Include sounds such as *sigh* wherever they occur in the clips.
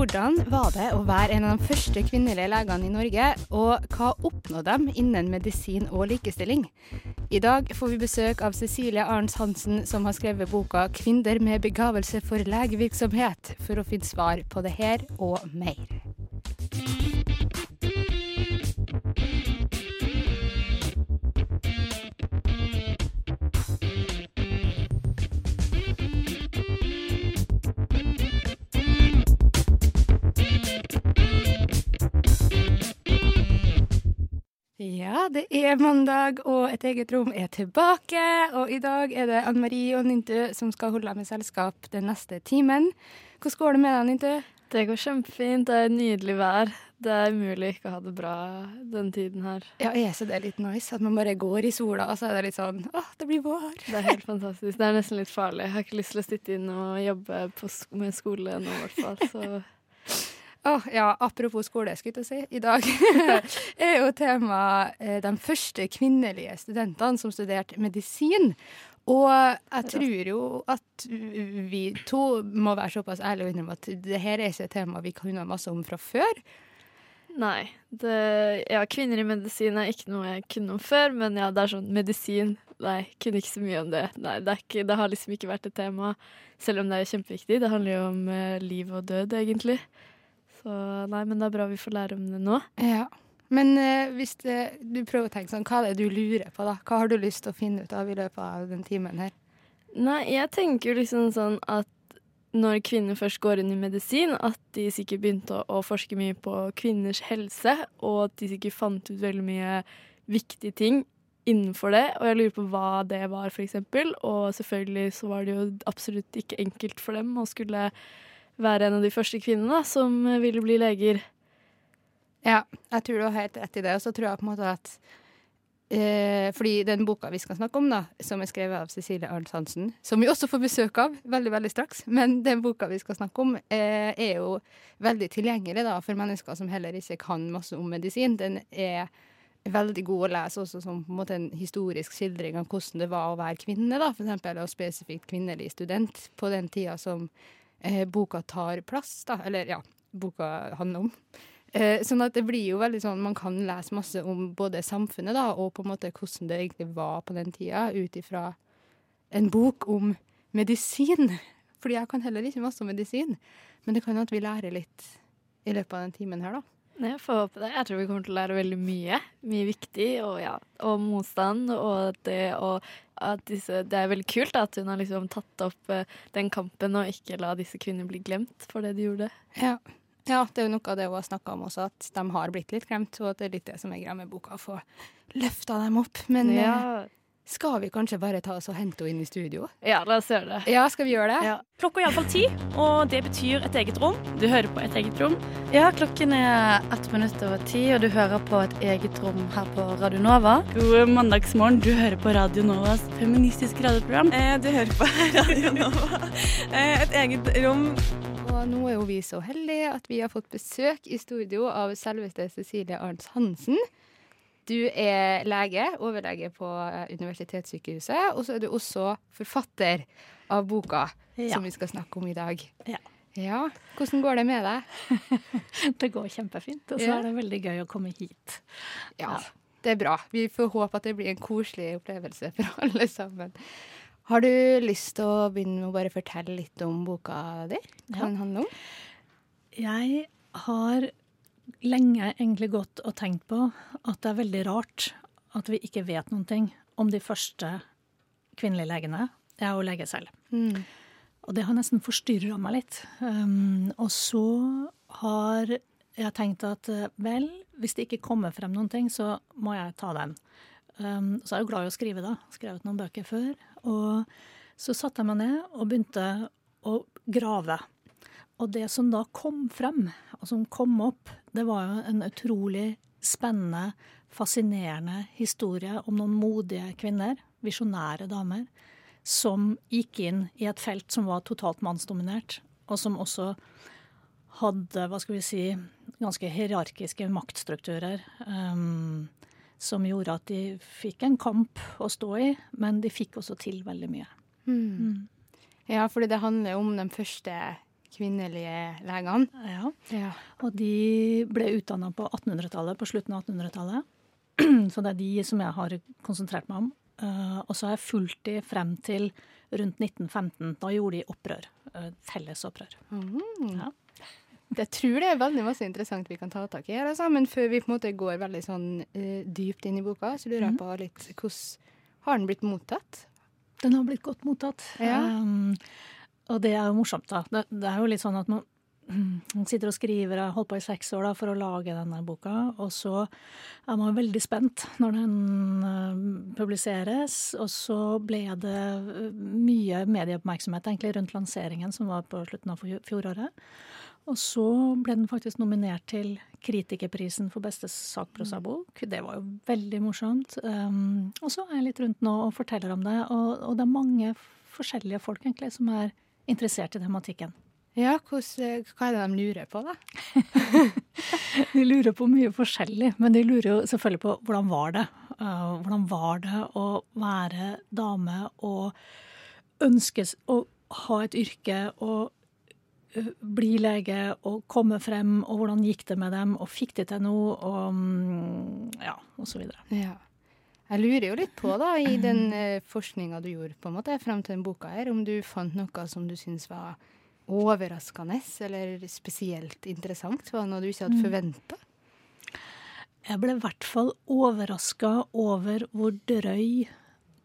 Hvordan var det å være en av de første kvinnelige legene i Norge, og hva oppnådde de innen medisin og likestilling? I dag får vi besøk av Cecilie Arns Hansen, som har skrevet boka 'Kvinner med begavelse for legevirksomhet', for å finne svar på det her og mer. Ja, det er mandag, og Et eget rom er tilbake. Og i dag er det Anne Marie og Nintu som skal holde med selskap den neste timen. Hvordan går det med deg, Nintu? Det går kjempefint. Det er nydelig vær. Det er umulig ikke å ha det bra den tiden her. Ja, er så det er litt nice at man bare går i sola, og så er det litt sånn åh, det blir vår. Det er helt fantastisk. Det er nesten litt farlig. Jeg har ikke lyst til å sitte inn og jobbe med skole nå, i hvert fall. Så Åh, ja, apropos skole, skulle jeg si. I dag *laughs* er jo tema eh, de første kvinnelige studentene som studerte medisin. Og jeg tror jo at vi to må være såpass ærlige og innrømme at det her er ikke et tema vi kunne masse om fra før. nei. Det, ja, kvinner i medisin er ikke noe jeg kunne om før, men ja, det er sånn medisin Nei, kunne ikke så mye om det. Nei, det, ikke, det har liksom ikke vært et tema, selv om det er kjempeviktig. Det handler jo om eh, liv og død, egentlig. Så nei, men det er bra vi får lære om det nå. Ja. Men eh, hvis det, du prøver å tenke sånn, hva er det du lurer på, da? Hva har du lyst til å finne ut av i løpet av den timen her? Nei, jeg tenker liksom sånn at når kvinner først går inn i medisin, at de sikkert begynte å, å forske mye på kvinners helse, og at de sikkert fant ut veldig mye viktige ting innenfor det. Og jeg lurer på hva det var, for eksempel. Og selvfølgelig så var det jo absolutt ikke enkelt for dem å skulle være en av de første kvinnene som ville bli leger. Ja, jeg tror du har helt rett i det. Og så tror jeg på en måte at eh, Fordi den boka vi skal snakke om, da, som er skrevet av Cecilie Arnt Hansen, som vi også får besøk av veldig veldig straks, men den boka vi skal snakke om, eh, er jo veldig tilgjengelig da, for mennesker som heller ikke kan masse om medisin. Den er veldig god å lese også som på en måte en historisk skildring av hvordan det var å være kvinne, da, for eksempel, og spesifikt kvinnelig student på den tida som eh, boka tar plass, da, eller ja, boka handler om. Eh, sånn at det blir jo veldig sånn, Man kan lese masse om både samfunnet da, og på en måte hvordan det egentlig var på den tida, ut ifra en bok om medisin. *laughs* Fordi jeg kan heller ikke masse om medisin, men det kan jo at vi lærer litt i løpet av den timen her, da. Jeg får håpe det. Jeg tror vi kommer til å lære veldig mye. Mye viktig. Og ja, og motstand. Og det, og at disse, det er veldig kult at hun har liksom tatt opp eh, den kampen og ikke la disse kvinnene bli glemt for det de gjorde. Ja. ja, det er jo noe av det hun har snakka om også, at de har blitt litt glemt, og at det er litt det som er greia med boka, å få løfta dem opp. Men Ja, skal vi kanskje bare ta oss og hente henne inn i studio? ja la oss gjøre det. Ja, skal vi gjøre det? Ja. Klokka er iallfall ti, og det betyr et eget rom. Du hører på Et eget rom. Ja, klokken er ett minutt over ti, og du hører på et eget rom her på Radio Nova. God mandagsmorgen. Du hører på Radio Novas feministiske radioprogram. Eh, du hører på *laughs* Radio Nova. Eh, et eget rom. Og nå er jo vi så heldige at vi har fått besøk i studio av selveste Cecilie Arns Hansen. Du er lege, overlege på eh, Universitetssykehuset, og så er du også forfatter av boka Ja. som vi skal snakke om i dag. Ja. Ja, Hvordan går det med deg? *laughs* Det går kjempefint, og så Ja. er det veldig gøy å komme hit. Ja, det er bra. Vi får håpe at det blir en koselig opplevelse for *laughs* alle sammen. Har du lyst til å begynne med å bare fortelle litt om boka di? Hva den handler om? Jeg har lenge egentlig gått og tenkt på at det er veldig rart at vi ikke vet noen ting om de første kvinnelige legene. Jeg er jo lege selv. Mm. Og det har nesten forstyrra meg litt. Um, og så har jeg tenkt at eh, vel, hvis det ikke kommer frem noen ting, så må jeg ta den. Um, så er jeg jo glad i å skrive, da. Skrevet noen bøker før. Og så satte jeg meg ned og begynte å grave. Og det som da kom frem, og som kom opp, det var jo en utrolig spennende, fascinerende historie om noen modige kvinner, visjonære damer, som gikk inn i et felt som var totalt mannsdominert, og som også hadde, hva skal vi si, ganske hierarkiske maktstrukturer. Um, som gjorde at de fikk en kamp å stå i, men de fikk også til veldig mye. Mm. Ja, fordi det handler om de første kvinnelige legene. Ja. Ja. Og de ble utdanna på 1800-tallet, på slutten av 1800-tallet. *clears throat* Så det er de som jeg har konsentrert meg om. Uh, og så har jeg fulgt de frem til rundt 1915. Da gjorde de opprør. Uh, felles opprør. Mm. Ja. Jeg tror det er veldig masse interessant vi kan ta tak i her, altså. men før vi på en måte går veldig sånn uh, dypt inn i boka, så lurer jeg på litt hvordan har den blitt mottatt? Den har blitt godt mottatt. Ja. Um, og det er jo morsomt, da. Det, det er jo litt sånn at *clears throat* man, sitter og skriver, har holdt på i seks år da, for å lage denne boka, og så er man veldig spent når den uh, publiseres. Og så ble det uh, mye medieoppmerksomhet egentlig rundt lanseringen, som var på slutten av fjoråret. Og så ble den faktisk nominert til Kritikerprisen for beste sakprosabok. Det var jo veldig morsomt. Um, og så er jeg litt rundt nå og forteller om det, og, og det er mange forskjellige folk egentlig som er interessert i tematikken. Ja, hvordan, hva er det de lurer på, da? *laughs* De lurer på mye forskjellig, men de lurer jo selvfølgelig på hvordan var det? Uh, hvordan var det å være dame og ønskes å ha et yrke og uh, bli lege og komme frem, og hvordan gikk det med dem, og fikk de til noe, og mm, ja, og så videre. Ja. Jeg lurer jo litt på, da, i den uh, forskninga du gjorde på en måte, frem til den boka her, om du fant noe som du syns var overraskende eller spesielt interessant? Var det noe du ikke hadde Mm. forventa? Jeg ble i hvert fall overraska over hvor drøy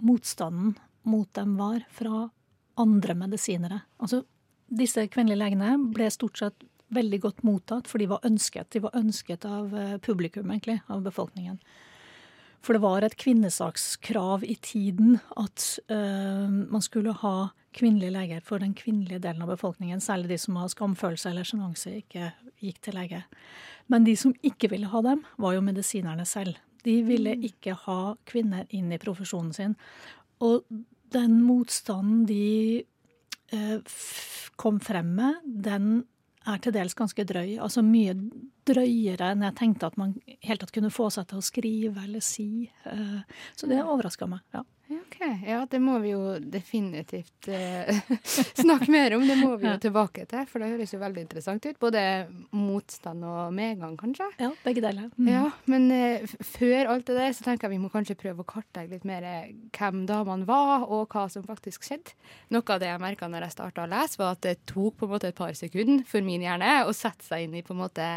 motstanden mot dem var fra andre medisinere. Altså, disse kvinnelige legene ble stort sett veldig godt mottatt, for de var ønsket. De var ønsket av eh, publikum, egentlig, av befolkningen. For det var et kvinnesakskrav i tiden at uh, man skulle ha kvinnelige leger for den kvinnelige delen av befolkningen, særlig de som har skamfølelse eller sjenanse, ikke gikk til lege. Men de som ikke ville ha dem, var jo medisinerne selv. De ville ikke ha kvinner inn i profesjonen sin. Og den motstanden de uh, kom frem med, den er til dels ganske drøy. Altså mye drøyere enn jeg tenkte at man helt tatt kunne få seg til å skrive eller si. Eh, så det overraska meg. ja. Ok, ja, det må vi jo definitivt eh, *laughs* snakke mer om. Det må vi jo tilbake til, for det høres jo veldig interessant ut. Både motstand og medgang, kanskje. Ja, begge deler. Mm. Ja, men eh, før alt det der, så tenker jeg vi må kanskje prøve å kartlegge litt mer eh, hvem damene var, og hva som faktisk skjedde. Noe av det jeg merka når jeg starta å lese, var at det tok på en måte et par sekunder for min hjerne å sette seg inn i på en måte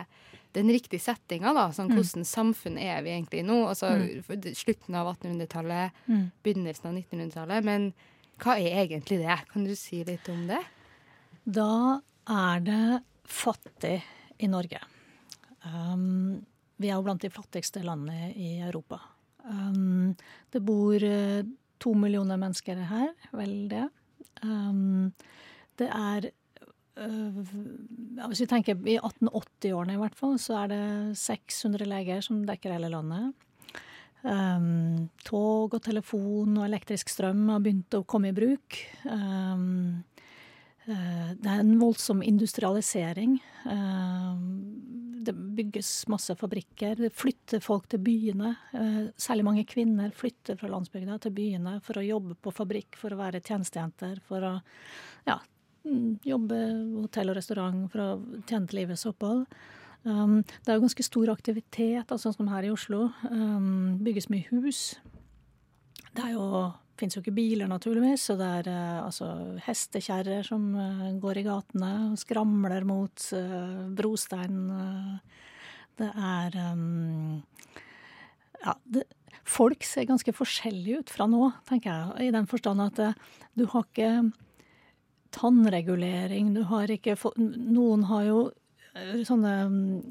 den riktige settinga. Sånn, Mm. hvordan samfunn er vi egentlig nå? Altså Mm. slutten av 1800-tallet, Mm. begynnelsen av 1900-tallet. Men hva er egentlig det? Kan du si litt om det? Da er det fattig i Norge. Um, vi er jo blant de fattigste landene i Europa. Um, det bor uh, to millioner mennesker her, vel det. Um, det er Hvis vi tenker i 1880-årene i hvert fall, så er det 600 leger som dekker hele landet. Um, tog og telefon og elektrisk strøm har begynt å komme i bruk. Um, uh, det er en voldsom industrialisering. Um, det bygges masse fabrikker. Det flytter folk til byene. Uh, særlig mange kvinner flytter fra landsbygda til byene for å jobbe på fabrikk, for å være tjenestejenter, for å ja, jobbe hotell og restaurant, for å tjene til livets opphold. Um, det er jo ganske stor aktivitet, altså, som her i Oslo. Um, bygges mye hus. Det er jo fins jo ikke biler, naturligvis, så det er uh, altså hestekjerrer som uh, går i gatene og skramler mot uh, eh. det er um, Ja, det, folk ser ganske forskjellige ut fra nå, tenker jeg, i den forstand at du har ikke tannregulering, du har ikke Noen har jo eh, sånne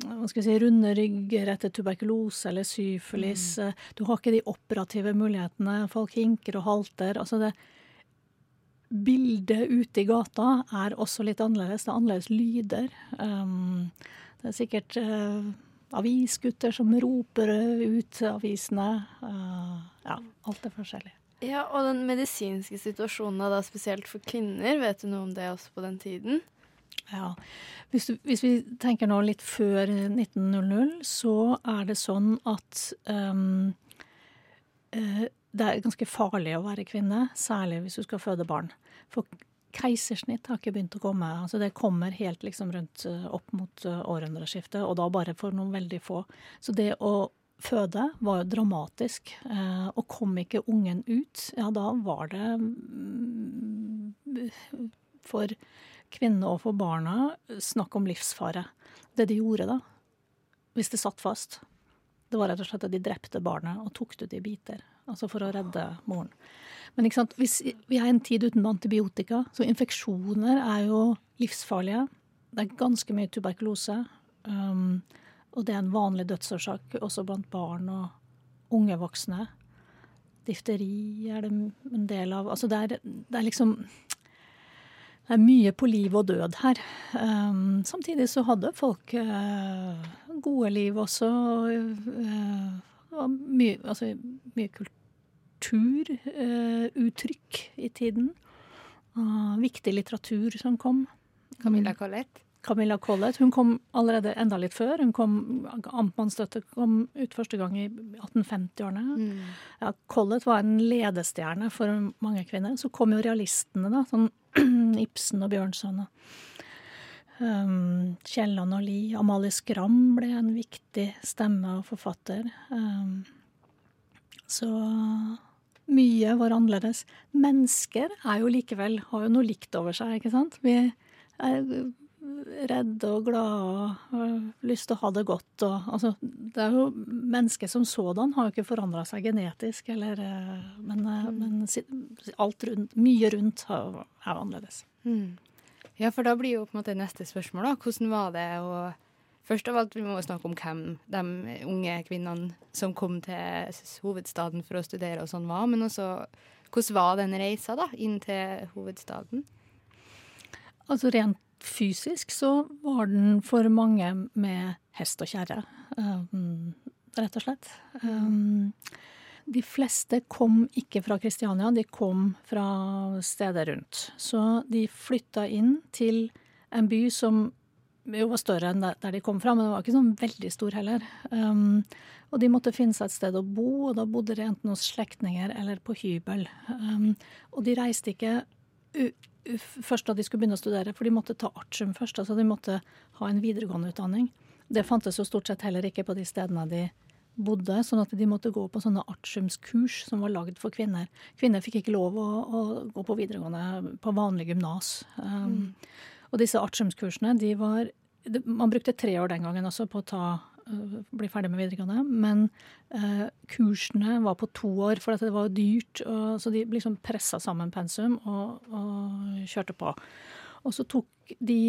hva skal jeg si, runde rygger etter tuberkulose eller syfilis. Mm. Du har ikke de operative mulighetene. Folk hinker og halter. altså det Bildet ute i gata er også litt annerledes. Det er annerledes lyder. Um, det er sikkert uh, avisgutter som roper ut avisene. Uh, ja, alt er forskjellig. Ja, Og den medisinske situasjonen da, spesielt for kvinner, vet du noe om det også på den tiden? Ja, hvis, du, hvis vi tenker nå litt før 1900, så er det sånn at um, det er ganske farlig å være kvinne, særlig hvis du skal føde barn. For keisersnitt har ikke begynt å komme. altså Det kommer helt liksom rundt opp mot århundreskiftet, og da bare for noen veldig få. Så det å føde var dramatisk. Eh, og kom ikke ungen ut, ja da var det mm, for kvinnene og for barna snakk om livsfare. Det de gjorde da, hvis det satt fast, det var rett og slett at de drepte barnet og tok det ut i biter. Altså for å redde moren. Men hvis vi er i en tid uten antibiotika, så infeksjoner er jo livsfarlige. Det er ganske mye tuberkulose. Um, og det er en vanlig dødsårsak også blant barn og unge voksne. Difteri er det en del av. Altså det er, det er liksom det er mye på liv og død her. Um, samtidig så hadde folk uh, gode liv også. Uh, mye, altså, mye kulturuttrykk uh, i tiden. viktig litteratur som kom. Camilla Collett? Camilla Collett. Hun kom allerede enda litt før. Hun kom, Amtmannsstøtte kom ut første gang i 1850-årene. Mm. Ja, Collett var en ledestjerne for mange kvinner. Så kom jo realistene, da. Sånn *clears throat* Ibsen og Bjørnson. Um, Kielland og Lie. Amalie Skram ble en viktig stemme og forfatter. Um, så mye var annerledes. Mennesker er jo likevel, har jo noe likt over seg, ikke sant? Vi er redde og glade og lyst til å ha det godt. Og, altså, det er jo Mennesket som sådan har jo ikke forandra seg genetisk, eller, eh, men, eh, mm. men alt rundt, mye rundt er annerledes. Mm. Ja, for da blir jo på en måte neste spørsmål, da. Hvordan var det å Først av alt, vi må snakke om hvem de unge kvinnene som kom til hovedstaden for å studere og sånn var, men også hvordan var den reisa da, inn til hovedstaden? Altså rent fysisk så var den for mange med hest og kjerre, um, rett og slett. Um, de fleste kom ikke fra Kristiania, de kom fra steder rundt. Så de flytta inn til en by som jo var større enn der de kom fra, men det var ikke sånn veldig stor heller. Um, og de måtte finne seg et sted å bo, og da bodde de enten hos slektninger eller på hybel. Um, og de reiste ikke først da de skulle begynne å studere, for de måtte ta artium først. Altså de måtte ha en videregående utdanning. Det fantes jo stort sett heller ikke på de stedene de bodde, sånn at de måtte gå på sånne artiumskurs som var lagd for kvinner. Kvinner fikk ikke lov å, å gå på videregående på vanlig gymnas. Um, mm. Og disse artiumskursene, de var Man brukte tre år den gangen også på å ta bli ferdig med videregående. Men eh, kursene var på to år, for det var dyrt. Og, så de liksom pressa sammen pensum og, og, kjørte på. Og så tok de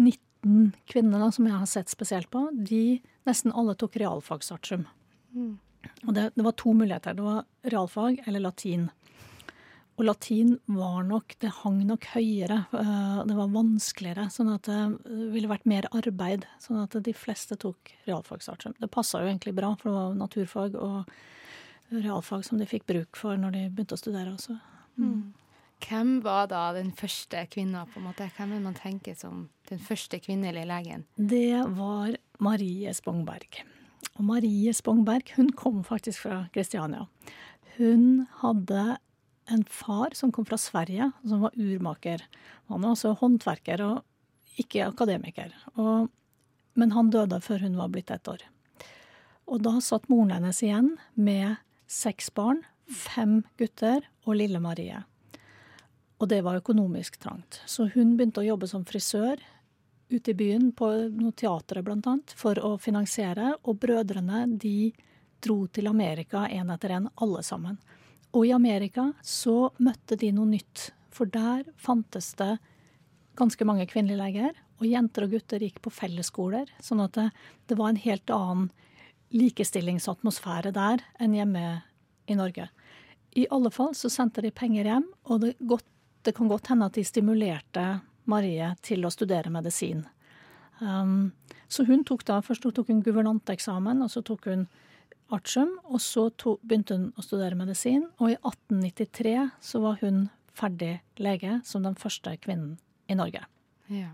19 kvinnene som jeg har sett spesielt på, de nesten alle tok realfagsartium. Mm. Og det, det, var to muligheter. Det var realfag eller latin. Og latin var nok Det hang nok høyere. Eh, det var vanskeligere. Sånn at det ville vært mer arbeid. Sånn at de fleste tok realfagsartium. Det passa jo egentlig bra, for det var naturfag og realfag som de fikk bruk for når de begynte å studere også. Mm. Hvem var da den første kvinna, på en måte? Hvem vil man tenke som den første kvinnelige legen? Det var Marie Spongberg. Og Marie Spongberg hun kom faktisk fra Kristiania. Hun hadde en far som kom fra Sverige, som var urmaker. Han var også håndverker og ikke akademiker. Og, men han døde før hun var blitt ett år. Og da satt moren hennes igjen med seks barn, fem gutter og lille Marie. Og det var økonomisk trangt. Så hun begynte å jobbe som frisør ute i byen, på noe teatre blant annet, for å finansiere. Og brødrene de dro til Amerika én etter én, alle sammen. Og i Amerika så møtte de noe nytt. For der fantes det ganske mange kvinnelige leger. Og jenter og gutter gikk på fellesskoler. Sånn at det, det var en helt annen likestillingsatmosfære der enn hjemme i Norge. I alle fall så sendte de penger hjem, og det, godt, det kan godt hende at de stimulerte Marie til å studere medisin. Um, så hun tok da, Først tok hun guvernanteksamen, og så tok hun artium. Og så to, begynte hun å studere medisin, og i 1893 så var hun ferdig lege som den første kvinnen i Norge. Ja.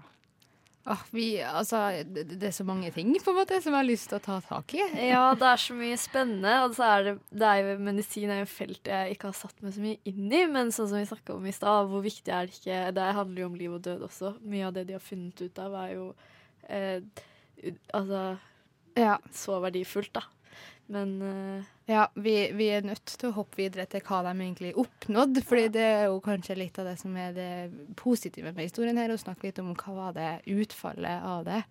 Ah, vi, altså, det, det er så mange ting på en måte som jeg har lyst til å ta tak i. Ja, det er så mye spennende. Og så er det, det er jo, medisin er jo felt jeg ikke har satt meg så mye inn i. Men sånn som vi snakka om i stad, hvor viktig er det ikke Det handler jo om liv og død også. Mye av det de har funnet ut av, er jo eh, altså Ja. så verdifullt, da. Men uh, Ja, vi, vi er nødt til å hoppe videre til hva de egentlig oppnådde. fordi det er jo kanskje litt av det som er det positive med historien her, å snakke litt om hva var det utfallet av det.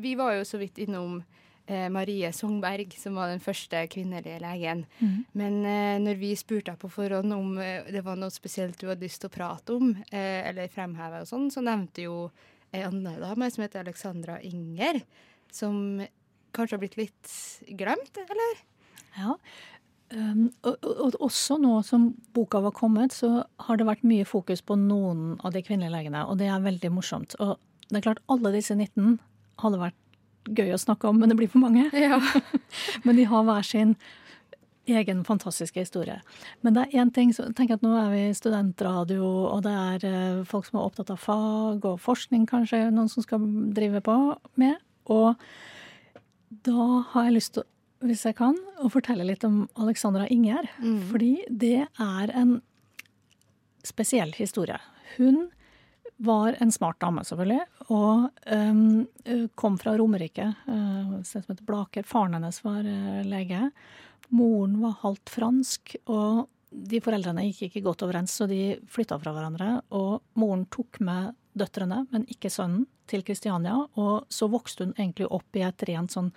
Vi var jo så vidt innom eh, Marie Songberg, som var den første kvinnelige legen. Men eh, når vi spurte deg på forhånd om eh, det var noe spesielt du hadde lyst til å prate om, eh, eller fremheve og sånn, så nevnte jo ei anna dame som heter Alexandra Inger, som kanskje har blitt litt glemt, eller? Ja. Um, og, og, og også nå som boka var kommet, så har det vært mye fokus på noen av de kvinnelige legene, og det er veldig morsomt. Og det er klart, alle disse 19 hadde vært gøy å snakke om, men det blir for mange. *laughs* Ja. *laughs* men de har hver sin egen fantastiske historie. Men det er én ting så tenk at Nå er vi studentradio, og det er eh, folk som er opptatt av fag og forskning, kanskje, noen som skal drive på med. Og da har jeg lyst til, hvis jeg kan, å fortelle litt om Alexandra Inger. Fordi det er en spesiell historie. Hun var en smart dame, selvfølgelig, og um, kom fra Romerike, øh, et sted som heter Blaker. Faren hennes var uh, lege. Moren var halvt fransk, og de foreldrene gikk ikke godt overens, så de flytta fra hverandre. Og moren tok med døtrene, men ikke sønnen, til Kristiania. Og så vokste hun egentlig opp i et rent sånn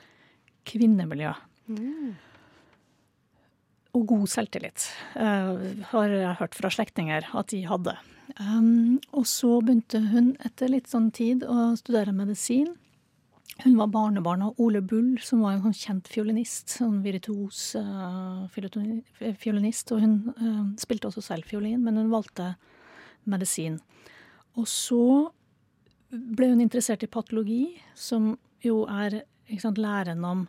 kvinnemiljø. Og god selvtillit, uh, har jeg hørt fra slektninger at de hadde. Um, og så begynte hun etter litt sånn tid å studere medisin. Hun var barnebarn av Ole Bull, som var en sånn kjent fiolinist. Sånn virtuos uh, fiolinist. Og hun uh, spilte også selv fiolin, men hun valgte medisin. Og så ble hun interessert i patologi, som jo er sant, læren om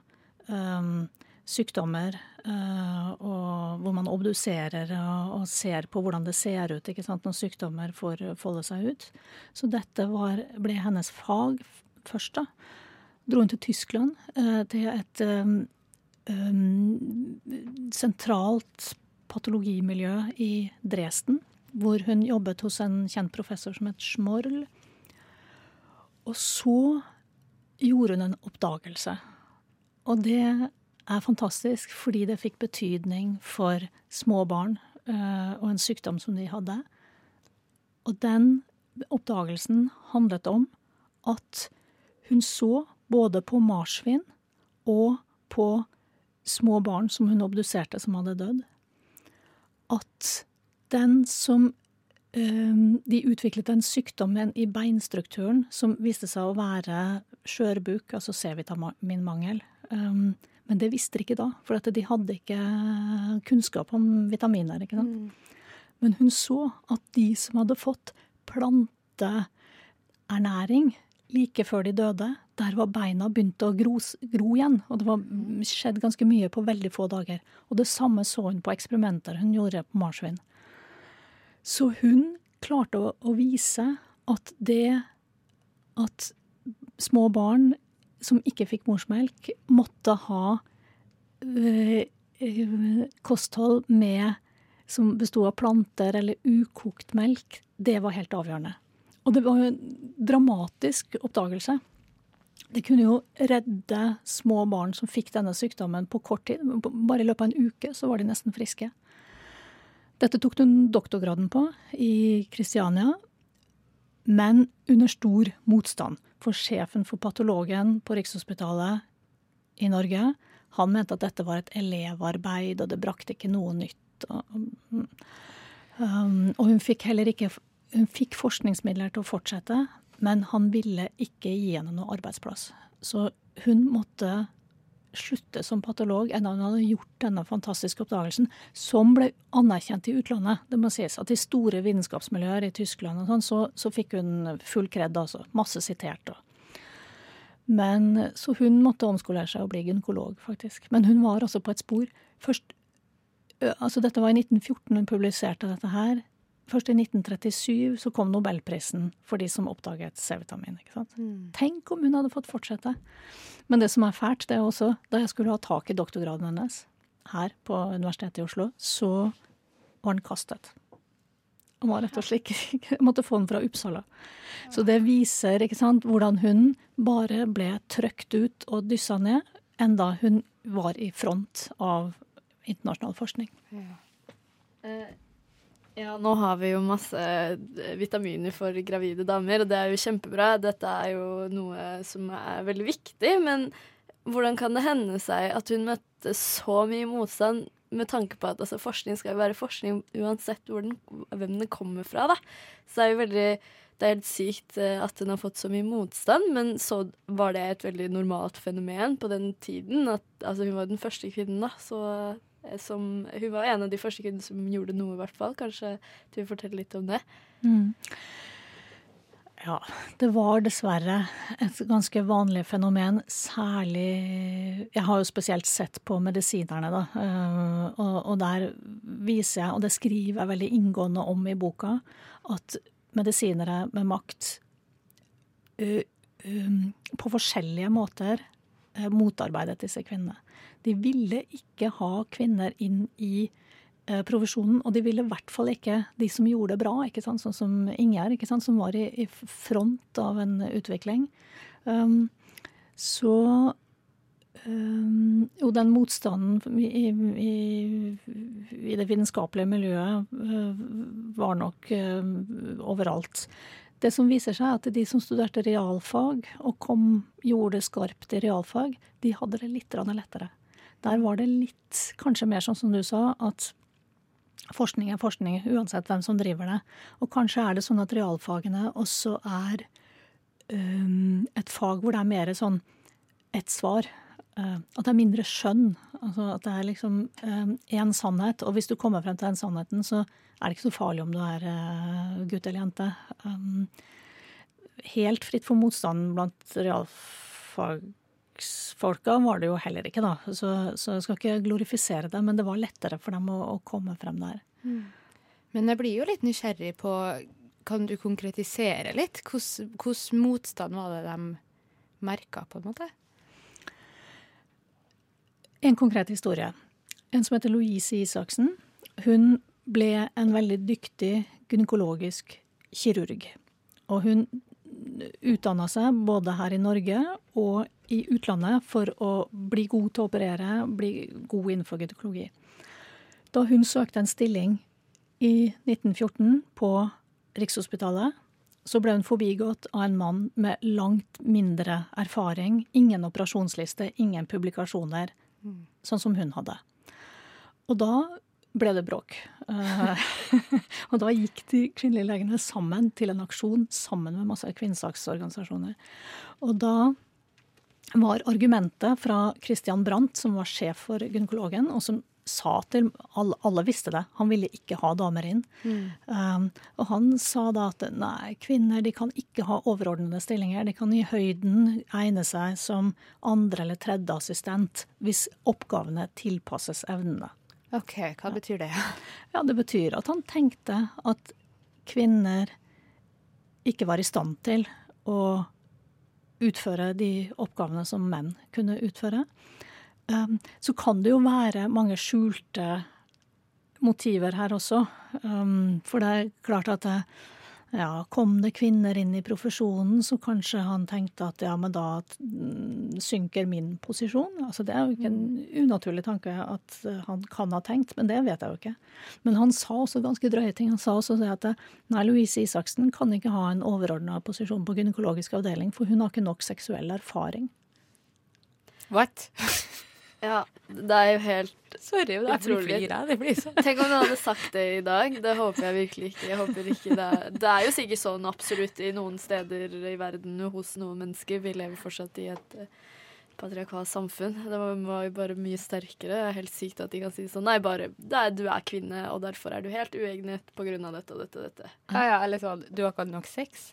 um, sykdommer, uh, og hvor man obduserer og, og ser på hvordan det ser ut sant, når sykdommer får folde seg ut. Så dette var, ble hennes fag først. da. Dro hun til Tyskland, uh, til et um, um, sentralt patologimiljø i Dresden, hvor hun jobbet hos en kjent professor som het Schmorl. Og så gjorde hun en oppdagelse. Og det er fantastisk, fordi det fikk betydning for små barn øh, og en sykdom som de hadde. Og den oppdagelsen handlet om at hun så både på marsvin og på små barn som hun obduserte som hadde dødd, at den som De utviklet en sykdom i beinstrukturen som viste seg å være skjørbuk, altså C-vitaminmangel. Um, men det visste de ikke da, for de hadde ikke kunnskap om vitaminer. ikke sant? Men hun så at de som hadde fått planteernæring like før de døde, der var beina begynt å gro, gro igjen. Og det var skjedd ganske mye på veldig få dager. Og det samme så hun på eksperimenter hun gjorde på marsvin. Så hun klarte å, å vise at det at små barn som ikke fikk morsmelk, måtte ha øh, øh, kosthold med, som besto av planter eller ukokt melk, det var helt avgjørende. Og det var jo en dramatisk oppdagelse. Det kunne jo redde små barn som fikk denne sykdommen på kort tid. Bare i løpet av en uke så var de nesten friske. Dette tok hun doktorgraden på i Kristiania, men under stor motstand. For sjefen for patologen på Rikshospitalet i Norge, han mente at dette var et elevarbeid, og det brakte ikke noe nytt. Og, um, hun fikk heller ikke hun fikk forskningsmidler til å fortsette, men han ville ikke gi henne noe arbeidsplass. Så hun måtte slutte som patolog enn han hadde gjort denne fantastiske oppdagelsen, som ble anerkjent i utlandet. Det må sies at I store vitenskapsmiljøer i Tyskland og sånn, så, så fikk hun full kred, altså. Masse sitert. Og. Men, så hun måtte omskolere seg og bli gynekolog, faktisk. Men hun var altså på et spor. Først, altså Dette var i 1914 hun publiserte dette her. Først i 1937 så kom nobelprisen for de som oppdaget C-vitamin. ikke sant? Tenk om hun hadde fått fortsette. Men det som er fælt, det er også da jeg skulle ha tak i doktorgraden hennes her på Universitetet i Oslo, så var den kastet. Han var rett og slett ikke *laughs* måtte få den fra Uppsala. Så det viser ikke sant, hvordan hun bare ble trøkt ut og dyssa ned, enda hun var i front av internasjonal forskning. Eh, Ja, nå har vi jo masse eh, vitaminer for gravide damer, og det er jo kjempebra. Dette er jo noe som er veldig viktig, men hvordan kan det hende seg at hun møtte så mye motstand med tanke på at altså, forskning skal jo være forskning uansett den, hvem den kommer fra, da. Så det er jo veldig det er helt sykt eh, at hun har fått så mye motstand, men så var det et veldig normalt fenomen på den tiden. At, altså, hun var den første kvinnen, da, så som, Hun var en av de første kvinnene som gjorde noe, i hvert fall. Kanskje du vil fortelle litt om det? Mm. Ja, det var dessverre et ganske vanlig fenomen, særlig Jeg har jo spesielt sett på medisinerne, da. eh, Og, og der viser jeg, og det skriver jeg veldig inngående om i boka, at medisinere med makt på forskjellige måter eh, motarbeidet disse kvinnene. De ville ikke ha kvinner inn i eh, profesjonen, og de ville i hvert fall ikke de som gjorde det bra, ikke sant? sånn som Ingjerd, som var i, i front av en utvikling. Um, så um, Jo, den motstanden i, i, i det vitenskapelige miljøet uh, var nok uh, overalt. Det som viser seg, er at de som studerte realfag og kom, gjorde det skarpt i realfag, de hadde det litt lettere. Der var det litt, kanskje mer sånn som du sa, at forskning er forskning, uansett hvem som driver det. Og kanskje er det sånn at realfagene også er um, et fag hvor det er mer sånn ett svar. Uh, at det er mindre skjønn. Altså at det er liksom én um, sannhet. Og hvis du kommer frem til den sannheten, så er det ikke så farlig om du er uh, gutt eller jente. Um, helt fritt for motstand blant realfagsfolka var det jo heller ikke, da. Så, så jeg skal ikke glorifisere det, men det var lettere for dem å, å komme frem der. Mm. Men jeg blir jo litt nysgjerrig på Kan du konkretisere litt? Hvordan motstand var det de merka, på en måte? En konkret historie. En som heter Louise Isaksen. Hun ble en veldig dyktig gynekologisk kirurg. Og hun utdanna seg både her i Norge og i utlandet for å bli god til å operere, bli god innenfor gynekologi. Da hun søkte en stilling i 1914 på Rikshospitalet, så ble hun forbigått av en mann med langt mindre erfaring, ingen operasjonsliste, ingen publikasjoner, sånn som hun hadde. Og da ble det bråk. Uh, *laughs* og da gikk de kvinnelige legene sammen til en aksjon sammen med masse kvinnesaksorganisasjoner. Og da var argumentet fra Christian Brandt, som var sjef for gynekologen, og som sa til alle, alle visste det, han ville ikke ha damer inn. Mm. Um, og han sa da at nei, kvinner de kan ikke ha overordnede stillinger. De kan i høyden egne seg som andre eller tredje assistent hvis oppgavene tilpasses evnene. OK, hva betyr det? *laughs* Ja, Det betyr at han tenkte at kvinner ikke var i stand til å utføre de oppgavene som menn kunne utføre. Um, så kan det jo være mange skjulte motiver her også. Um, for det er klart at det, ja, kom det kvinner inn i profesjonen, så kanskje han tenkte at ja, men da mm, synker min posisjon. Altså Det er jo ikke en unaturlig tanke at han kan ha tenkt, men det vet jeg jo ikke. Men han sa også ganske drøye ting. Han sa også det at nei, Louise Isaksen kan ikke ha en overordna posisjon på gynekologisk avdeling, for hun har ikke nok seksuell erfaring. What? *laughs* Ja, det er jo helt Sorry, det er utrolig. Det blir sånn. Tenk om du hadde sagt det i dag. Det håper jeg virkelig ikke. Jeg håper ikke det, er. det er jo sikkert sånn absolutt i noen steder i verden hos noen mennesker. Vi lever fortsatt i et patriarkalsk patriarkalt samfunn. Det var, var jo bare mye sterkere. Det er helt sykt at de kan si sånn Nei, bare er, du er kvinne, og derfor er du helt uegnet på grunn av dette og dette og dette. Ja, ja, eller sånn Du har ikke hatt nok sex?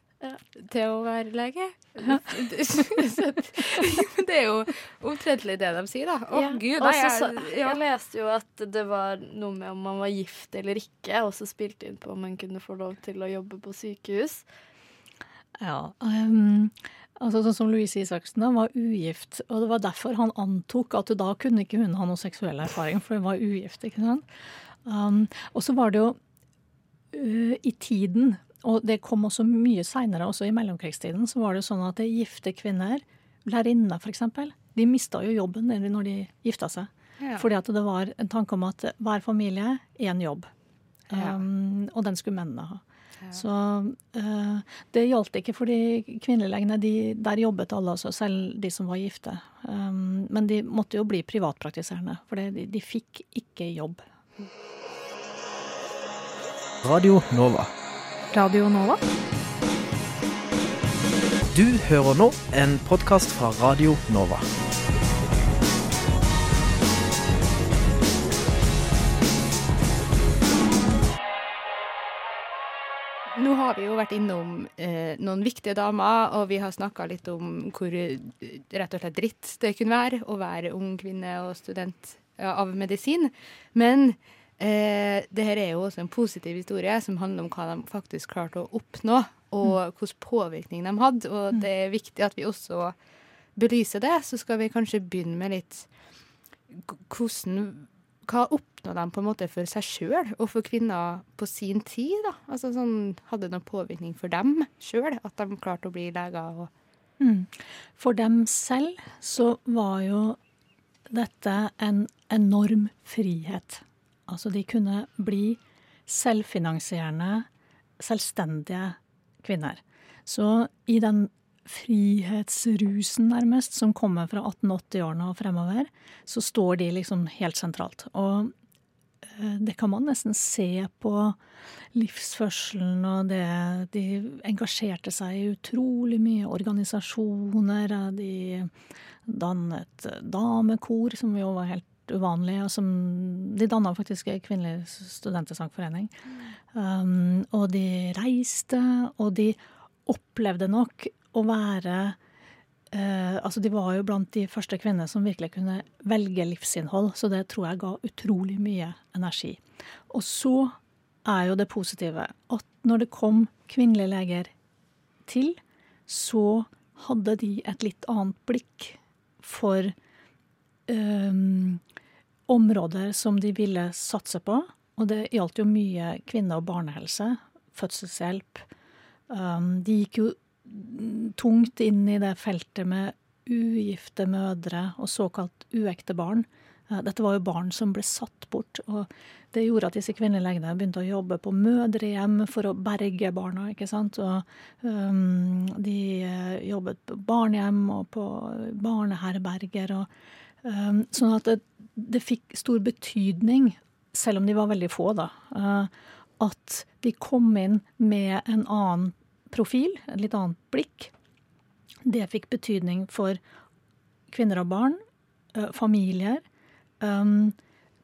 Til å være lege. *laughs* Så *laughs* det er jo omtrentlig det de sier, da. Å, Ja, gud, nei, så jeg, ja. Jeg leste jo at det var noe med om man var gift eller ikke, og så spilte inn på om man kunne få lov til å jobbe på sykehus. Ja, Um, altså Sånn som Louise Isaksen da, var ugift, og det var derfor han antok at da kunne ikke hun ha noe seksuell erfaring, for hun var ugift. ikke sant? Um, og så var det jo uh, i tiden, og det kom også mye seinere, også i mellomkrigstiden, så var det sånn at gifte kvinner, lærerinner f.eks., de mista jo jobben når de gifta seg. Ja. Fordi at det var en tanke om at hver familie én jobb. Ja. Um, og den skulle mennene ha. Så uh, det gjaldt ikke for de kvinnelegene. De, der jobbet alle, altså, selv de som var gifte. Um, men de måtte jo bli privatpraktiserende, for de, de fikk ikke jobb. Radio Nova. Radio Nova. Du hører nå en podkast fra Radio Nova. Nå har vi jo vært innom eh, noen viktige damer, og vi har snakka litt om hvor eh, rett og slett dritt det kunne være å være ung kvinne og student ja, av medisin. Men eh, det her er jo også en positiv historie som handler om hva de faktisk klarte å oppnå, og hvilken påvirkning de hadde. Og det er viktig at vi også belyser det. Så skal vi kanskje begynne med litt hvordan hva oppnådde de på en måte for seg sjøl og for kvinner på sin tid? da? Altså sånn, Hadde det noen påvirkning for dem sjøl, at de klarte å bli leger? og Mm. For dem selv så var jo dette en enorm frihet. Altså de kunne bli selvfinansierende, selvstendige kvinner. Så i den frihetsrusen nærmest som kommer fra 1880-årene og fremover, så står de liksom helt sentralt. Og eh, det kan man nesten se på livsførselen og det De engasjerte seg i utrolig mye organisasjoner. De dannet damekor, som jo var helt uvanlig. Og som, de danna faktisk kvinnelig studentesangforening. Um, og de reiste, og de opplevde nok å være uh, altså De var jo blant de første kvinnene som virkelig kunne velge livsinnhold, så det tror jeg ga utrolig mye energi. Og så er jo det positive at når det kom kvinnelige leger til, så hadde de et litt annet blikk for øhm, områder som de ville satse på. Og det gjaldt jo mye kvinne- og barnehelse, fødselshjelp. Um, de gikk jo tungt inn i det feltet med ugifte mødre og såkalt uekte barn. Eh, Dette var jo barn som ble satt bort, og det gjorde at disse kvinnelegene begynte å jobbe på mødrehjem for å berge barna, ikke sant. Og um, de eh, jobbet på barnehjem og på barneherberger og um, Sånn at det, det fikk stor betydning, selv om de var veldig få, da, eh, at de kom inn med en annen profil, et litt annet blikk. Det fikk betydning for kvinner og barn, eh, familier, um,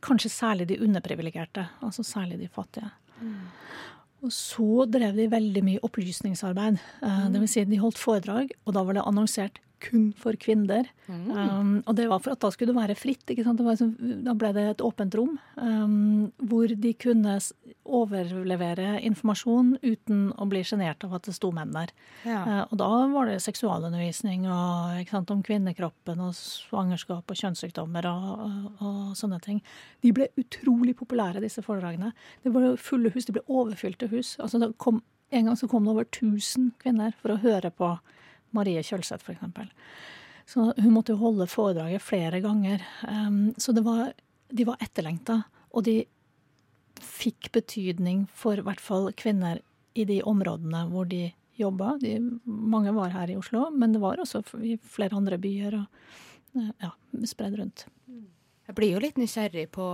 kanskje særlig de underprivilegerte, altså særlig de fattige. Og så drev de veldig mye opplysningsarbeid. Eh, Det vil si, de holdt foredrag, og da var det annonsert kun for kvinner. Um, og det var for at da skulle det være fritt. Det var liksom, da ble det et åpent rom um, hvor de kunne overlevere informasjon uten å bli sjenert av at det sto menn der. Ja. Uh, og da var det seksualundervisning og, sant, om kvinnekroppen og svangerskap og kjønnssykdommer og, og, og sånne ting. De ble utrolig populære, disse foredragene. Det var fulle hus, de ble overfylte hus. Altså, kom, en gang så kom det over 1000 kvinner for å høre på Marie Kjølseth, f.eks. Så hun måtte jo holde foredraget flere ganger. Um, så var, de var etterlengta, og de fikk betydning for i hvert fall kvinner i de områdene hvor de jobba. De, mange var her i Oslo, men det var også i flere andre byer og eh, ja, spredd rundt. Jeg blir jo litt nysgjerrig på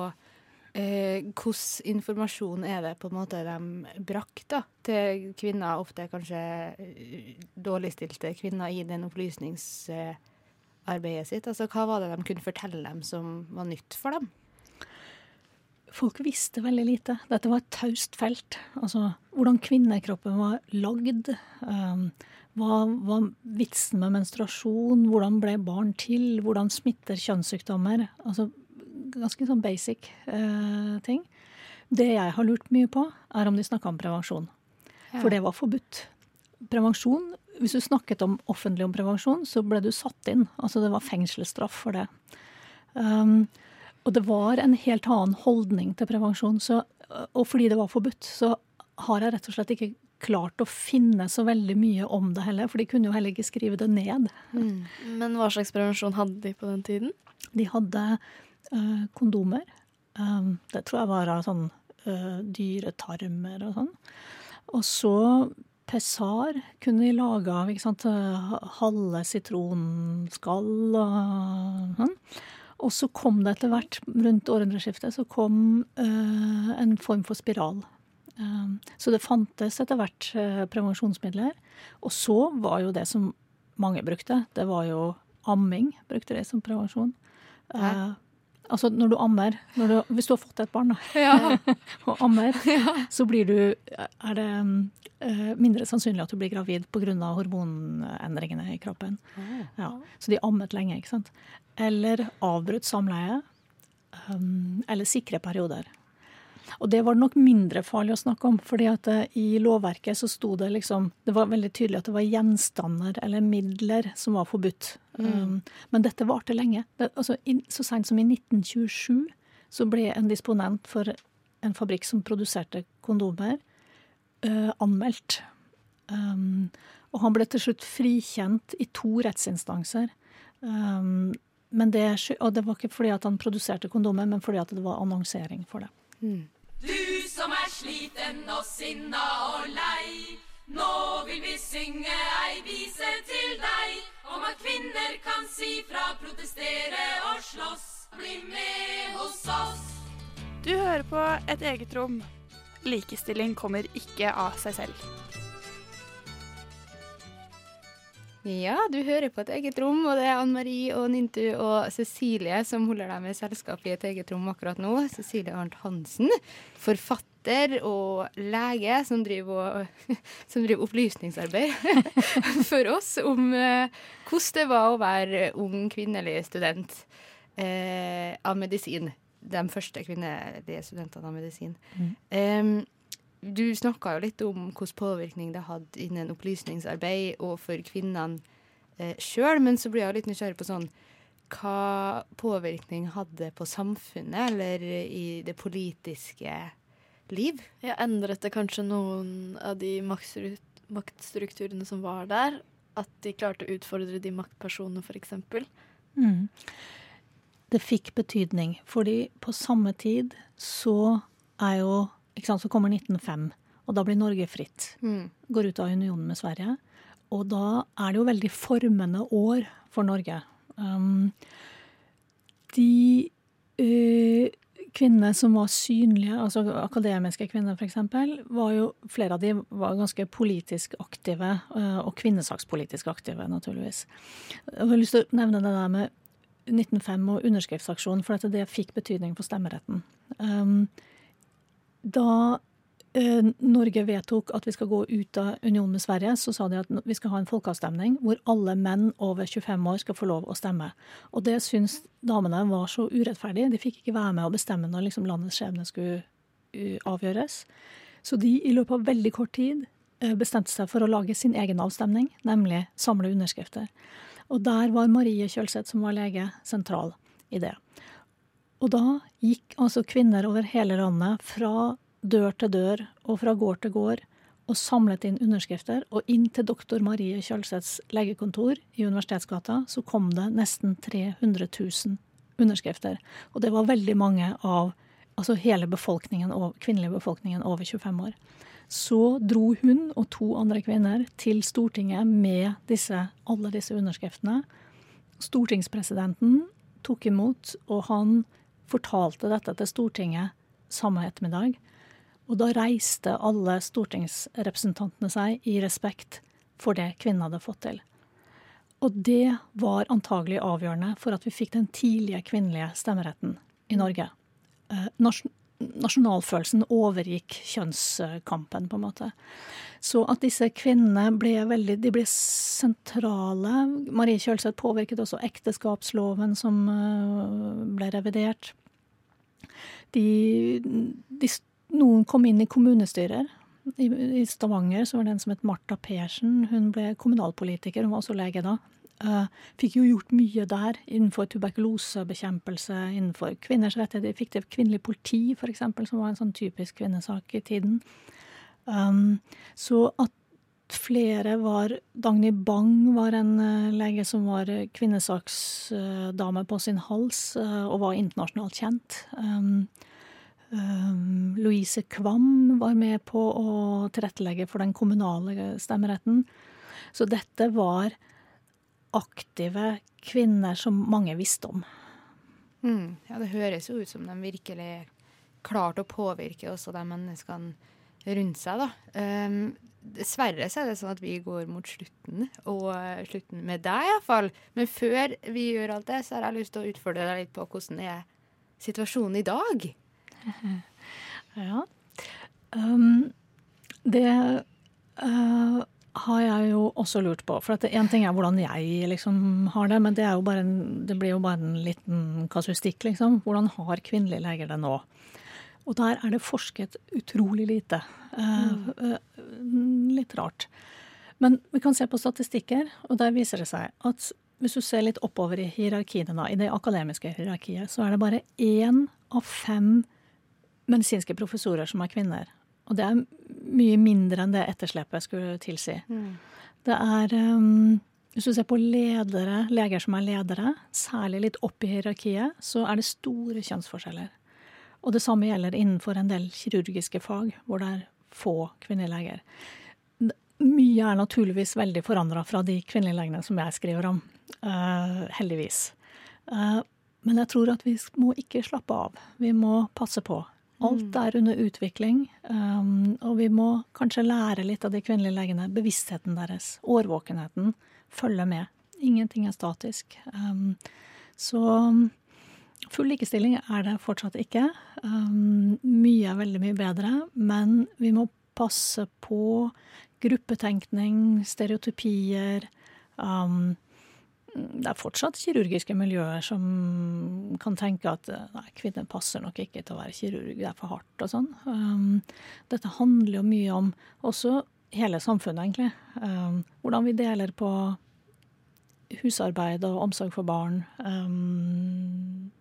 hvordan informasjon er det på en måte de brakte til kvinner, ofte kanskje eh, dårligstilte kvinner i den opplysningsarbeidet sitt. Altså, hva var det de kunne fortelle dem som var nytt for dem? folk visste veldig lite. Dette var et taust felt. Altså hvordan kvinnekroppen var lagd. Um, hva var vitsen med menstruasjon? Hvordan ble barn til? Hvordan smitter kjønnssykdommer? Altså ganske sånn basic uh, ting. Det jeg har lurt mye på, er om de snakka om prevensjon. Ja. For det var forbudt. Prevensjon, Hvis du snakket om offentlig om prevensjon, så ble du satt inn. Altså det var fengselsstraff for det. Um, og det var en helt annen holdning til prevensjon. Så, og fordi det var forbudt, så har jeg rett og slett ikke klart å finne så veldig mye om det heller, for de kunne jo heller ikke skrive det ned. Mm. Men hva slags prevensjon hadde de på den tiden? De hadde kondomer. Um, det tror jeg var av sånn uh, dyretarmer og sånn. Og så Pessar kunne de lage av halve sitronskall og sånn. Og så kom det etter hvert, rundt århundreskiftet, så kom en form for spiral. Så det fantes etter hvert prevensjonsmidler. Og så var jo det som mange brukte, det var jo amming. Brukte det som prevensjon. Uh, altså når du ammer når du, Hvis du har fått et barn da, Ja. *laughs* og ammer, *laughs* så blir du Er det uh, mindre sannsynlig at du blir gravid pga. hormonendringene i kroppen. Ja. Så de ammet lenge, ikke sant. Eller avbrutt samleie. Um, eller sikre perioder. Og det var det nok mindre farlig å snakke om, fordi at i lovverket så sto det liksom Det var veldig tydelig at det var gjenstander eller midler som var forbudt. Mm. Um, men dette varte lenge. Det, altså, in, så seint som i 1927 så ble en disponent for en fabrikk som produserte kondomer, uh, anmeldt. Um, og han ble til slutt frikjent i to rettsinstanser. Um, men det, og det var ikke fordi at han produserte kondomer, men fordi at det var annonsering for det. Mm. Sliten og sinna og lei. Nå vil vi synge ei vise til deg om at kvinner kan si fra, protestere og slåss. Bli med hos oss. Du hører på Et eget rom. Likestilling kommer ikke av seg selv. Ja, du hører på et eget rom, og det er Ann Marie og Nintu og Cecilie som holder deg med selskap i et eget rom akkurat nå. Cecilie Arnt Hansen, forfatter og lege som driver, og, *laughs* som driver opplysningsarbeid *laughs* for oss om eh, hvordan det var å være ung kvinnelig student eh, av medisin. De første kvinnelige studentene av medisin. Mm. Um, du snakka jo litt om hvilken påvirkning det hadde innen opplysningsarbeid og for kvinnene eh, sjøl, men så blir jeg litt nysgjerrig på sånn Hva påvirkning hadde på samfunnet eller i det politiske liv? Ja, endret det kanskje noen av de maktstru- maktstrukturene som var der? At de klarte å utfordre de maktpersonene, f.eks.? Mm. Det fikk betydning, fordi på samme tid så er jo ikke sant, Så kommer 1905, og da blir Norge fritt. Mm. Går ut av unionen med Sverige. Og da er det jo veldig formende år for Norge. Um, de eh, kvinnene som var synlige, altså akademiske kvinner f.eks., var jo flere av de var ganske politisk aktive, eh, og kvinnesakspolitisk aktive, naturligvis. Jeg har lyst til å nevne det der med 1905 og underskriftsaksjonen, for det fikk betydning for stemmeretten. Um, da Norge vedtok at vi skal gå ut av unionen med Sverige, så sa de at vi skal ha en folkeavstemning hvor alle menn over 25 år skal få lov å stemme. Og det syns damene var så urettferdig. De fikk ikke være med å bestemme når liksom landets skjebne skulle uh, avgjøres. Så de i løpet av veldig kort tid eh, bestemte seg for å lage sin egen avstemning, nemlig samle underskrifter. Og der var Marie Kjølseth, som var lege, sentral i det. Og da gikk altså kvinner over hele landet fra dør til dør og fra gård til gård og samlet inn underskrifter. Og inn til doktor Marie Kjølseths legekontor i Universitetsgata så kom det nesten 300 000 underskrifter. Og det var veldig mange av altså hele befolkningen, kvinnelige befolkningen over 25 år. Så dro hun og to andre kvinner til Stortinget med disse, alle disse underskriftene. Stortingspresidenten tok imot, og han fortalte dette til Stortinget samme ettermiddag. Og da reiste alle stortingsrepresentantene seg i respekt for det kvinnen hadde fått til. Og det var antagelig avgjørende for at vi fikk den tidlige kvinnelige stemmeretten i Norge. nasjonalfølelsen overgikk kjønnskampen, på en måte. Så at disse kvinnene ble veldig de ble sentrale. Marie Kjølseth påvirket også ekteskapsloven som eh, ble revidert. De, de, noen kom inn i kommunestyrer. I, I Stavanger så var det en som het Marta Persen. Hun ble kommunalpolitiker, hun var også lege da. Uh, fikk jo gjort mye der innenfor tuberkulosebekjempelse, innenfor kvinners rettigheter. Fikk det kvinnelig politi, f.eks., som var en sånn typisk kvinnesak i tiden. Um, så at flere var Dagny Bang var en uh, lege som var kvinnesaksdame uh, på sin hals, og var internasjonalt kjent. Um, Louise Kvam var med på å tilrettelegge for den kommunale stemmeretten. Så dette var aktive kvinner som mange visste om. Mm, ja, det høres jo ut som de virkelig klarte å påvirke også de menneskene rundt seg, da. Um, dessverre så er det sånn at vi går mot slutten, og slutten med deg iallfall. Men før vi gjør alt det, så har jeg lyst til å utfordre deg litt på hvordan er situasjonen i dag? *laughs* Ja. Um, det uh, har jeg jo også lurt på. For én ting er hvordan jeg liksom har det, men det, en, det blir jo bare en liten kasustikk, liksom. Hvordan har kvinnelige leger det nå? Og der er det forsket utrolig lite. Mm. Uh, litt rart. Men vi kan se på statistikker, og der viser det seg at hvis du ser litt oppover i hierarkiene, i det akademiske hierarkiet, så er det bare én av fem medisinske professorer som er kvinner. Og det er mye mindre enn det etterslepet skulle tilsi. Mm. Det er um, Hvis du ser på ledere, leger som er ledere, særlig litt opp i hierarkiet, så er det store kjønnsforskjeller. Og det samme gjelder innenfor en del kirurgiske fag, hvor det er få kvinneleger. Mye er naturligvis veldig forandra fra de kvinnelige legene som jeg skriver om. Uh, heldigvis. Uh, men jeg tror at vi må ikke slappe av. Vi må passe på. Alt mm. er under utvikling, um, og vi må kanskje lære litt av de kvinnelige legene. Bevisstheten deres, årvåkenheten, følge med. Ingenting er statisk. Um, så full likestilling er det fortsatt ikke. Um, mye er veldig mye bedre, men vi må passe på gruppetenkning, stereotypier. Um, det er fortsatt kirurgiske miljøer som kan tenke at nei, kvinner passer nok ikke til å være kirurg, det er for hardt og sånn. Um, dette handler jo mye om også hele samfunnet, egentlig. Um, hvordan vi deler på husarbeid og omsorg for barn. Um,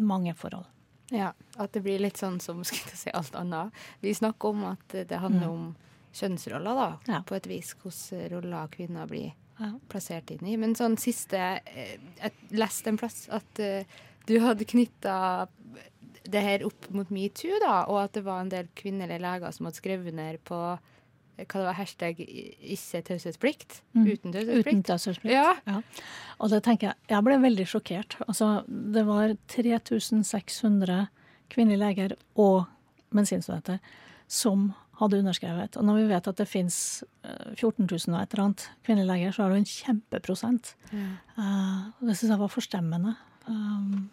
mange forhold. Ja, at det blir litt sånn som *laughs* skal si alt annet. Vi snakker om at det handler mm. om kjønnsroller, da, ja. på et vis. Hvordan roller kvinner blir ja. plassert inn i. Men sånn siste eh, Jeg leste en plass at uh, du hadde knytta det her opp mot metoo, da, og at det var en del kvinnelige leger som hadde skrevet ned på eh, hva det var, hashtag 'ikke taushetsplikt'. Mm. Uten taushetsplikt. Ja. ja. Og det tenker jeg Jeg ble veldig sjokkert. Altså, det var 3600 kvinnelige leger og medisinstudenter som hadde underskrevet. Og når vi vet at det fins 14 000 og et eller annet kvinnelige leger, så er det jo en kjempeprosent. Ja. Uh, det syns jeg var forstemmende. Um,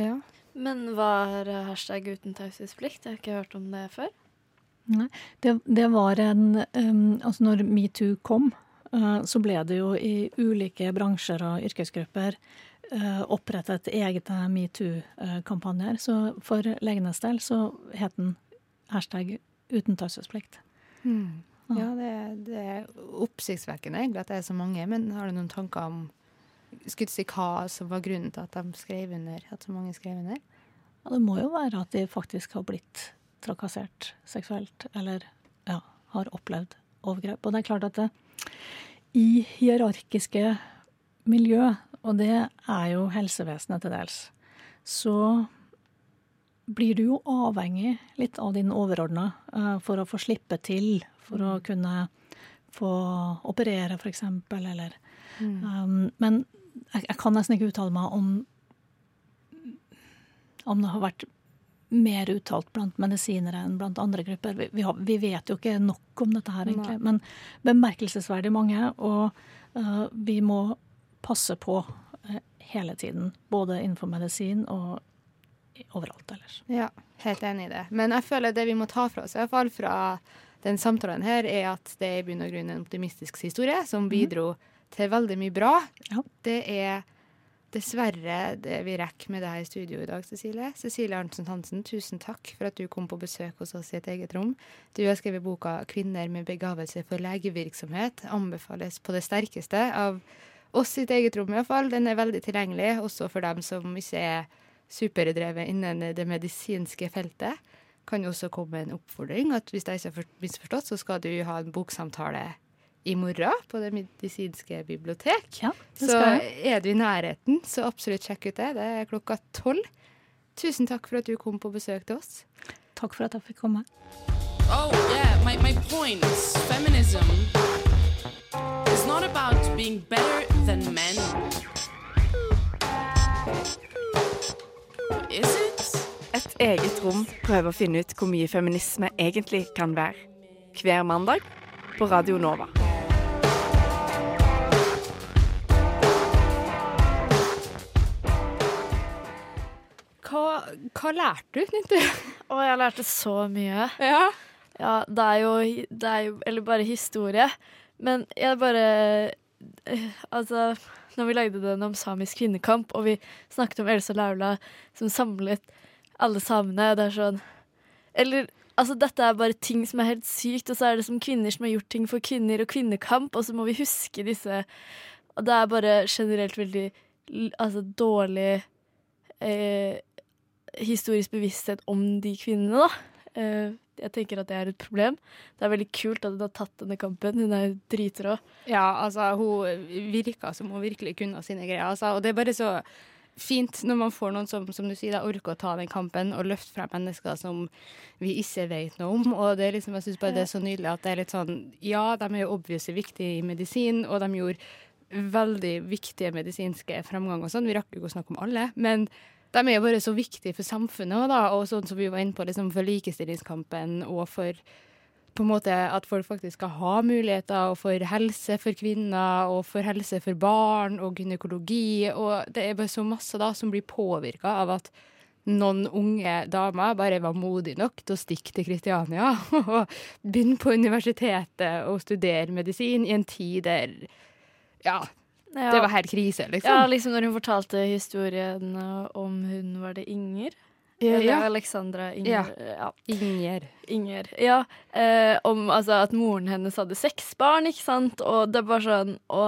ja. Men hva er hashtag uten taushetsplikt? Jeg har ikke hørt om det før. Nei, det, det var en um, Altså når metoo kom, uh, så ble det jo i ulike bransjer og yrkesgrupper uh, opprettet egne metoo-kampanjer. Så for legenes del så het den hashtag uten taushetsplikt. Mm. Ja, det, det, er oppsiktsvekkende egentlig at det er så mange. Men har du noen tanker om skulle si hva som var grunnen til at de skrev under? At så mange skrev under? Ja, det må jo være at de faktisk har blitt trakassert seksuelt, eller ja, har opplevd overgrep. Og det er klart at det, i hierarkiske miljø, og det er jo helsevesenet til dels, så blir du jo avhengig litt av din overordna uh, for å få slippe til, for å kunne få operere, f.eks., eller mm. um, Men jeg, jeg, kan nesten ikke uttale meg om om det har vært mer uttalt blant medisinere enn blant andre grupper. Vi, vi, har, vi vet jo ikke nok om dette her, egentlig. Nei. Men bemerkelsesverdig mange. Og uh, vi må passe på uh, hele tiden. Både innenfor medisin og overalt ellers. Ja, Helt enig i det. Men jeg føler det vi må ta fra oss, i hvert fall fra den samtalen her, er at det er i bunn og grunn en optimistisk historie som bidro til veldig mye bra. Det er dessverre det vi rekker med deg i studio i dag, Cecilie. Cecilie Arntzen Hansen, tusen takk for at du kom på besøk hos oss i et eget rom. Du har skrevet boka 'Kvinner med begavelse for legevirksomhet'. Anbefales på det sterkeste av oss i et eget rom, iallfall. Den er veldig tilgjengelig, også for dem som ikke er superdrevet innen det medisinske feltet. Kan jo også komme en oppfordring at hvis jeg ikke har misforstått, så skal du ha en boksamtale i morgen på Det medisinske bibliotek. det så skal jeg. er du i nærheten, så absolutt sjekk ut det. Det er klokka tolv. Tusen takk for at du kom på besøk til oss. Takk for at jeg fikk komme. Oh, yeah, my, my point is feminism is not about being better than men. Et eget rom prøver å finne ut hvor mye feminisme egentlig kan være. Hver mandag på Radio Nova. Hva, hva lærte du, Nintu? Å, jeg lærte så mye. Ja. Ja, det er jo, det er jo Eller bare historie. Men jeg bare Altså, når vi lagde den om samisk kvinnekamp, og vi snakket om Elsa Laula som samlet alle samene, det er sånn Eller altså, dette er bare ting som er helt sykt, og så er det som kvinner som har gjort ting for kvinner, og kvinnekamp, og så må vi huske disse Og det er bare generelt veldig altså, dårlig eh, historisk bevissthet om de kvinnene, da. Eh, jeg tenker at det er et problem. Det er veldig kult at hun har tatt denne kampen. Hun er dritrå. Ja, altså, hun virka som hun virkelig kunne sine greier. Altså, og det er bare så fint når man får noen som, som du sier, da, orker å ta den kampen og løfte frem mennesker som vi ikke vet noe om. Og det er liksom, jeg syns bare det er så nydelig at det er litt sånn Ja, de er jo obviously viktige i medisin, og de gjorde veldig viktige medisinske framgang og sånn. Vi rakk jo ikke å snakke om alle, men de er jo bare så viktige for samfunnet da, og sånn som vi var inne på, liksom for likestillingskampen og for på en måte at folk faktisk skal ha muligheter og for helse for kvinner og for helse for barn og gynekologi. Og det er bare så masse da som blir påvirka av at noen unge damer bare var modige nok til å stikke til Kristiania *laughs* og begynne på universitetet og studere medisin i en tid der ja, Ja. det var helt krise, liksom. Ja, liksom når hun fortalte historien eh, om hun Var det Inger? Ja, Eller ja. Alexandra Inger. Ja. ja. Inger. Inger. Ja. Eh, om altså, at moren hennes hadde seks barn, ikke sant? Og det er bare sånn å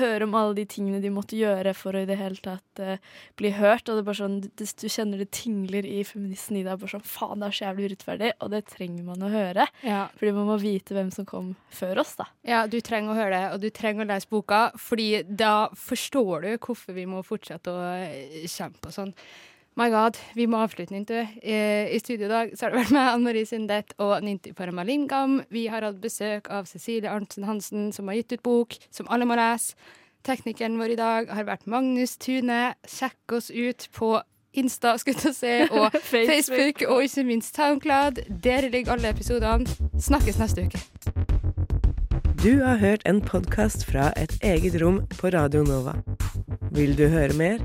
høre om alle de tingene de måtte gjøre for å i det hele tatt uh, bli hørt. Og det er bare sånn, du, du kjenner det tingler i feministen i deg. Bare sånn, faen, det er så jævlig urettferdig, og det trenger man å høre. Ja. Fordi man må vite hvem som kom før oss, da. Ja, du trenger å høre det, og du trenger å lese boka, fordi da forstår du hvorfor vi må fortsette å eh, kjempe og sånn. My God, vi må avslutte, Nintu. Eh, I studio i dag så har det vært meg, Anne Marie Sindet og Nintu Paramalingam. Vi har hatt besøk av Cecilie Arntzen Hansen, som har gitt ut bok som alle må lese. Teknikeren vår i dag har vært Magnus Tune. Sjekk oss ut på Insta til å si, *laughs* og Facebook. Facebook, og ikke minst SoundCloud. Der ligger alle episodene. Snakkes neste uke. Du har hørt en podkast fra et eget rom på Radio Nova. Vil du høre mer?